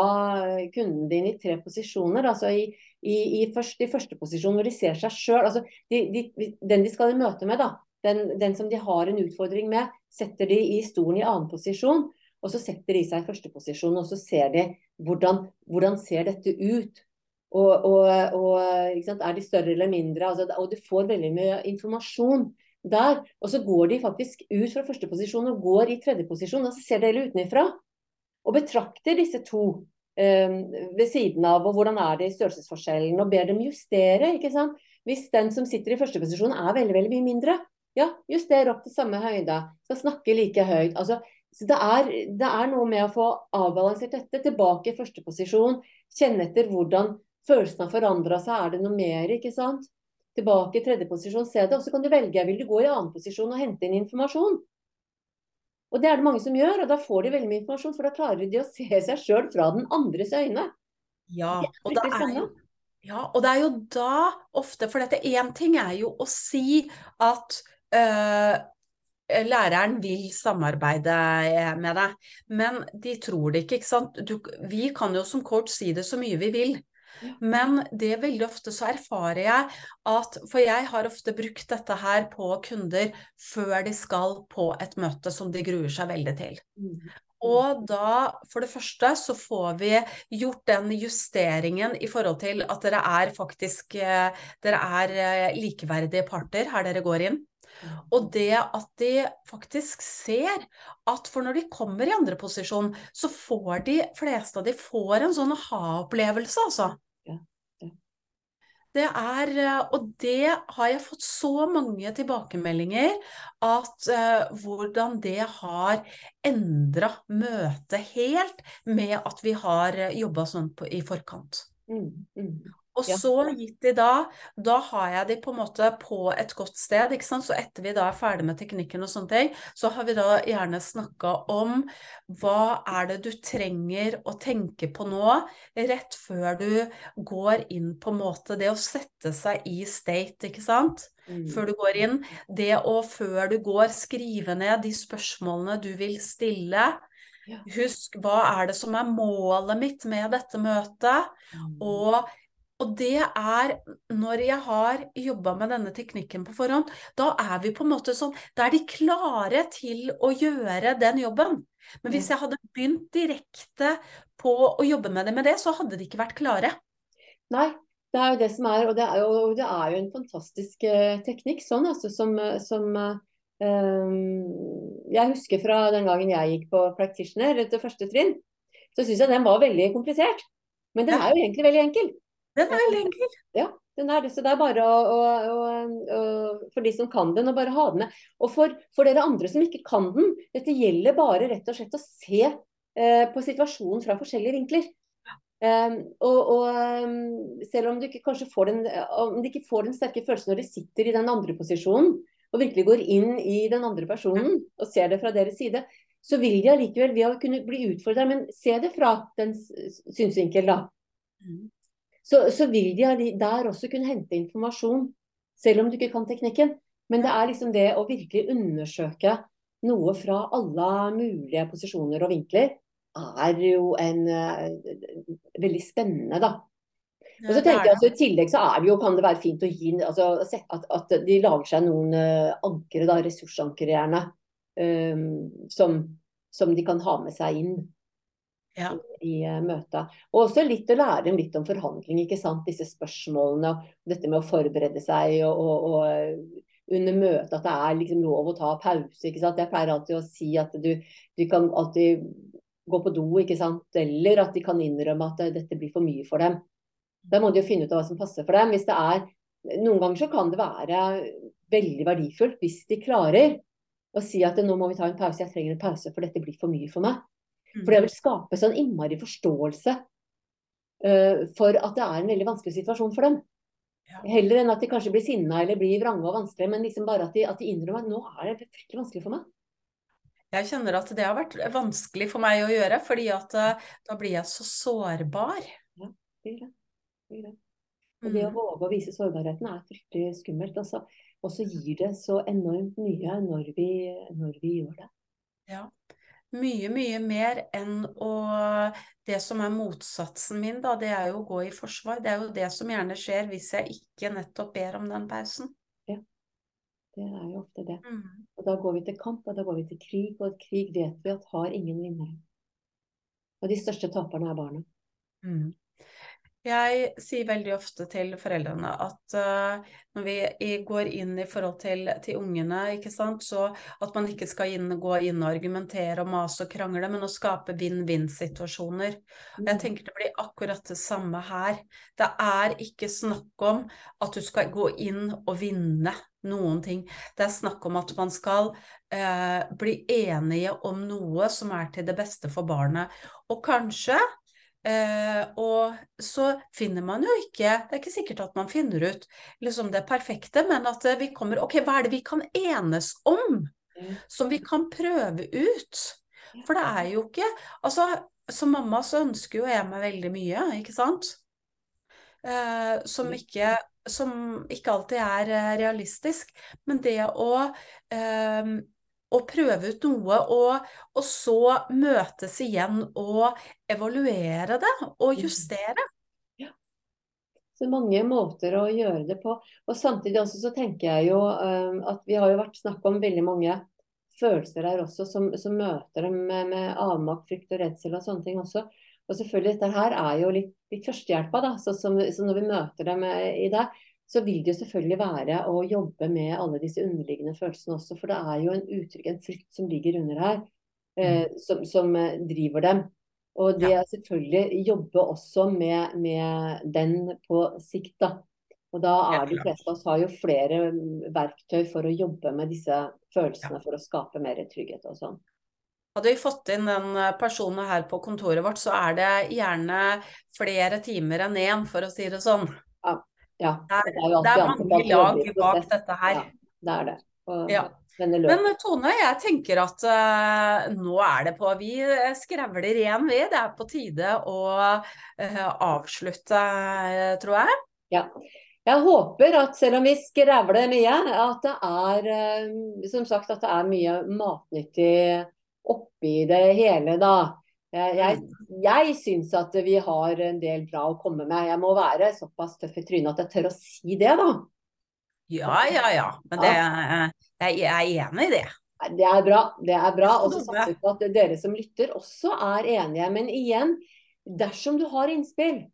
Speaker 2: kunden din i tre posisjoner. altså i, i, i, først, i første posisjon hvor de ser seg sjøl. Altså de, de, den de skal i møte med, da, den, den, som de har en utfordring med, setter de i stolen i annen posisjon. Og så setter de seg i første posisjon, og så ser de hvordan, hvordan ser dette ut. Og, og, og Er de større eller mindre? Altså, og du får veldig mye informasjon der. Og så går de faktisk ut fra første posisjon og går i tredje posisjon. Og så ser det hele utenfra. Og betrakter disse to eh, ved siden av, og hvordan er det i størrelsesforskjellen, og ber dem justere. ikke sant? Hvis den som sitter i første posisjon er veldig veldig mye mindre, ja, juster opp til samme høyde. Skal snakke like høyt. altså så det er, det er, noe med å få avbalansert dette. Tilbake i første posisjon. Kjenne etter hvordan Følelsen har forandra seg, er det noe mer, ikke sant? Tilbake i tredje posisjon, se det. Og så kan du velge, vil du gå i annen posisjon og hente inn informasjon? Og det er det mange som gjør, og da får de veldig mye informasjon, for da klarer de å se seg sjøl fra den andres øyne.
Speaker 1: Ja, og det er ja, og det er jo da ofte For dette én ting er jo å si at øh, læreren vil samarbeide med deg, men de tror det ikke. ikke sant? Du, vi kan jo som coach si det så mye vi vil, men det veldig ofte så erfarer jeg at For jeg har ofte brukt dette her på kunder før de skal på et møte som de gruer seg veldig til. Mm. Og da, for det første, så får vi gjort den justeringen i forhold til at dere er faktisk eh, Dere er eh, likeverdige parter her dere går inn. Mm. Og det at de faktisk ser at for når de kommer i andre posisjon, så får de fleste av de får en sånn aha-opplevelse, altså. Det er, eh, og det har jeg fått så mange tilbakemeldinger at uh, hvordan det har endra møtet helt med at vi har jobba sånn på, i forkant. Mm, mm. Og
Speaker 2: Ja.
Speaker 1: så gitt de da, da har jeg de på en måte på et godt sted, ikke sant. Så etter vi da er ferdig med teknikken og sånne ting, så har vi da gjerne snakka om hva er det du trenger å tenke på nå, rett før du går inn på en måte det å sette seg i state, ikke sant.
Speaker 2: Mm.
Speaker 1: Før du går inn. Det å før du går skrive ned de spørsmålene du vil stille. Husk hva er det som er målet mitt med dette møtet.
Speaker 2: Mm.
Speaker 1: Og, og det er når jeg har jobba med denne teknikken på forhånd, da er vi på en måte sånn Da er de klare til å gjøre den jobben. Men hvis jeg hadde begynt direkte på å jobbe med det med det, så hadde de ikke vært klare.
Speaker 2: Nei, det er jo det som er, og det er jo, det er jo en fantastisk eh, teknikk sånn, altså, som, som um, Jeg husker fra den gangen jeg gikk på practitioner til første trinn, så syns jeg den var veldig komplisert. Men den er jo egentlig veldig enkel.
Speaker 1: Den er enkel.
Speaker 2: Ja, den er det. Så det er bare å, å, å, For de som kan den, å bare ha den med. Og for, for dere andre som ikke kan den, dette gjelder bare rett og slett å se eh, på situasjonen fra forskjellige vinkler. Um, og, og um, selv om du ikke får den, om de ikke får den sterke følelsen når de sitter i den andre posisjonen, og virkelig går inn i den andre personen og ser det fra deres side, så vil de allikevel ved å kunne bli utfordra, men se det fra den synsvinkel, da. Så, så vil de der også kunne hente informasjon, selv om du ikke kan teknikken. Men det er liksom det å virkelig undersøke noe fra alle mulige posisjoner og vinkler, er jo en eh, veldig spennende, da. Og så
Speaker 1: er
Speaker 2: tenker jeg altså I tillegg så er det jo, kan det være fint å gi altså, at, at de lager seg noen uh, ankere, da, ressursankere gjerne, um, som, som de kan ha med seg inn
Speaker 1: Ja.
Speaker 2: i møta. møtet. Og også litt å lære dem litt om forhandling, ikke sant. Disse spørsmålene, og dette med å forberede seg og, og, og under møtet at det er liksom lov å ta pause. ikke sant? Jeg pleier alltid å si at du, du kan alltid gå på do, ikke sant. Eller at de kan innrømme at uh, dette blir for mye for dem. Da må de jo finne ut av hva som passer for dem. Hvis det er, noen ganger så kan det være veldig verdifullt hvis de klarer å si at nå må vi ta en pause, jeg trenger en pause for dette blir for mye for meg. For det vil skape sånn innmari forståelse uh, for at det er en veldig vanskelig situasjon for dem.
Speaker 1: Ja.
Speaker 2: Heller enn at de kanskje blir sinna eller blir vrange og vanskelige, men liksom bare at de, at de innrømmer at nå er det fryktelig vanskelig for meg.
Speaker 1: Jeg kjenner at det har vært vanskelig for meg å gjøre, fordi at uh, da blir jeg så sårbar.
Speaker 2: Det gjør det. Det gjør det. Og det å
Speaker 1: Mm.
Speaker 2: våge å vise sårbarheten er fryktelig skummelt. Altså. Og så gir det så enormt mye når vi, når vi gjør det.
Speaker 1: Ja. Mye, mye mer enn å Det som er motsatsen min, da, det er jo å gå i forsvar. Det er jo det som gjerne skjer hvis jeg ikke nettopp ber om den pausen.
Speaker 2: Ja, Det er jo ofte det.
Speaker 1: Mm.
Speaker 2: Og da går vi til kamp, og da går vi til krig, og krig vet vi at har ingen vinnere. Og de største taperne er barna.
Speaker 1: Mm. Jeg sier veldig ofte til foreldrene at uh, når vi går inn i forhold til, til ungene, sant, så at man ikke skal inn, gå inn og argumentere og mase og krangle, men å skape vinn-vinn-situasjoner. Jeg tenker det blir akkurat det samme her. Det er ikke snakk om at du skal gå inn og vinne noen ting. Det er snakk om at man skal eh, bli enige om noe som er til det beste for barnet. Og kanskje og så finner man jo ikke Det er ikke sikkert at man finner ut liksom det perfekte, men at eh, vi kommer Ok, hva er det vi kan enes om? Som vi kan prøve ut? For det er jo ikke Altså, som mamma så ønsker jo jeg meg veldig mye, ikke sant? Eh, som ikke som ikke alltid er eh, realistisk. Men det å eh, å prøve ut noe, og, og så møtes igjen og evaluere det og justere.
Speaker 2: Så mange måter å gjøre det på. Og samtidig også så tenker jeg jo um, at vi har jo vært snakk om veldig mange følelser her også, som, som møter dem med, med avmakt, frykt og redsel og sånne ting også. Og selvfølgelig dette her er jo litt, litt førstehjelpa, da. Så, som, så når vi møter dem i det, så vil det jo selvfølgelig være å jobbe med alle disse underliggende følelsene også. For det er jo en utrygg, en frykt som ligger under her, eh, som, som eh, driver dem. Og det er selvfølgelig jobbe også med, med den på sikt, da. Og da er de fleste av oss har jo flere mm, verktøy for å jobbe med disse følelsene for å skape mer trygghet og sånn.
Speaker 1: Hadde vi fått inn den eh, personen her på kontoret vårt, så er det gjerne flere timer enn én, for å si det sånn.
Speaker 2: Ja,
Speaker 1: Det er,
Speaker 2: det er jo
Speaker 1: det er mange lag bak dette her.
Speaker 2: Ja, det er det. Og
Speaker 1: Ja. Men Tone, jeg tenker at uh, nå er det på Vi skrevler igjen, vi. Det er på tide å uh, avslutte, eh, tror jeg.
Speaker 2: Ja. Jeg håper at selv om vi skrevler mye, at det er eh, som sagt at det er mye matnyttig oppi det hele, da. Jeg, jeg, jeg syns at vi har en del bra å komme med. Jeg må være såpass tøff i trynet at jeg tør å si det, da.
Speaker 1: Ja, ja, ja. Men det, jeg, jeg er enig i det.
Speaker 2: Det er bra. det er bra. Og så satser vi på at dere som lytter også er enige. Men igjen, dersom du har innspill eh,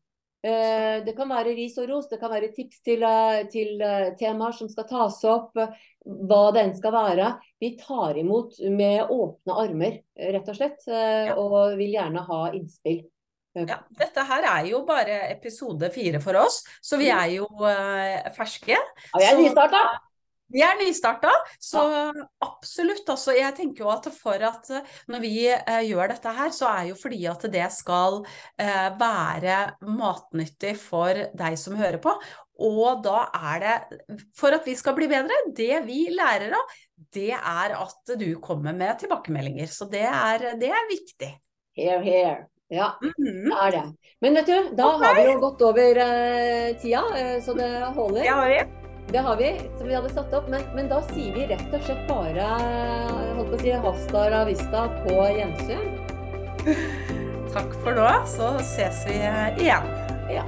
Speaker 2: Det kan være ris og ros, det kan være tips til, eh, til eh, temaer som skal tas opp. eh, Hva det enn skal være. Vi tar imot med åpne armer, eh, rett og slett. eh,
Speaker 1: Ja.
Speaker 2: Og vil gjerne ha innspill. Eh,
Speaker 1: Ja, dette her er jo bare episode fire for oss, så vi er jo eh, ferske.
Speaker 2: Ja, jeg er nystarta!
Speaker 1: Vi er nystarta, så absolutt. Altså, jeg tenker jo at for at eh, når vi eh, gjør dette her, så er jo fordi at det skal eh, være matnyttig for deg som hører på. Og da er det, for at vi skal bli bedre, det vi lærer av, det er at du kommer med tilbakemeldinger. Så det er, det er viktig.
Speaker 2: Here, here. Ja,
Speaker 1: Mhm.
Speaker 2: det er det. Men vet du, da har vi jo gått over uh, tida, uh, så det holder.
Speaker 1: Det har vi.
Speaker 2: Det har vi, som vi hadde satt opp. Men, men da sier vi rett og slett bare holdt på å si, hasta la vista på gjensyn.
Speaker 1: Takk for nå, så ses vi igjen.
Speaker 2: Ja.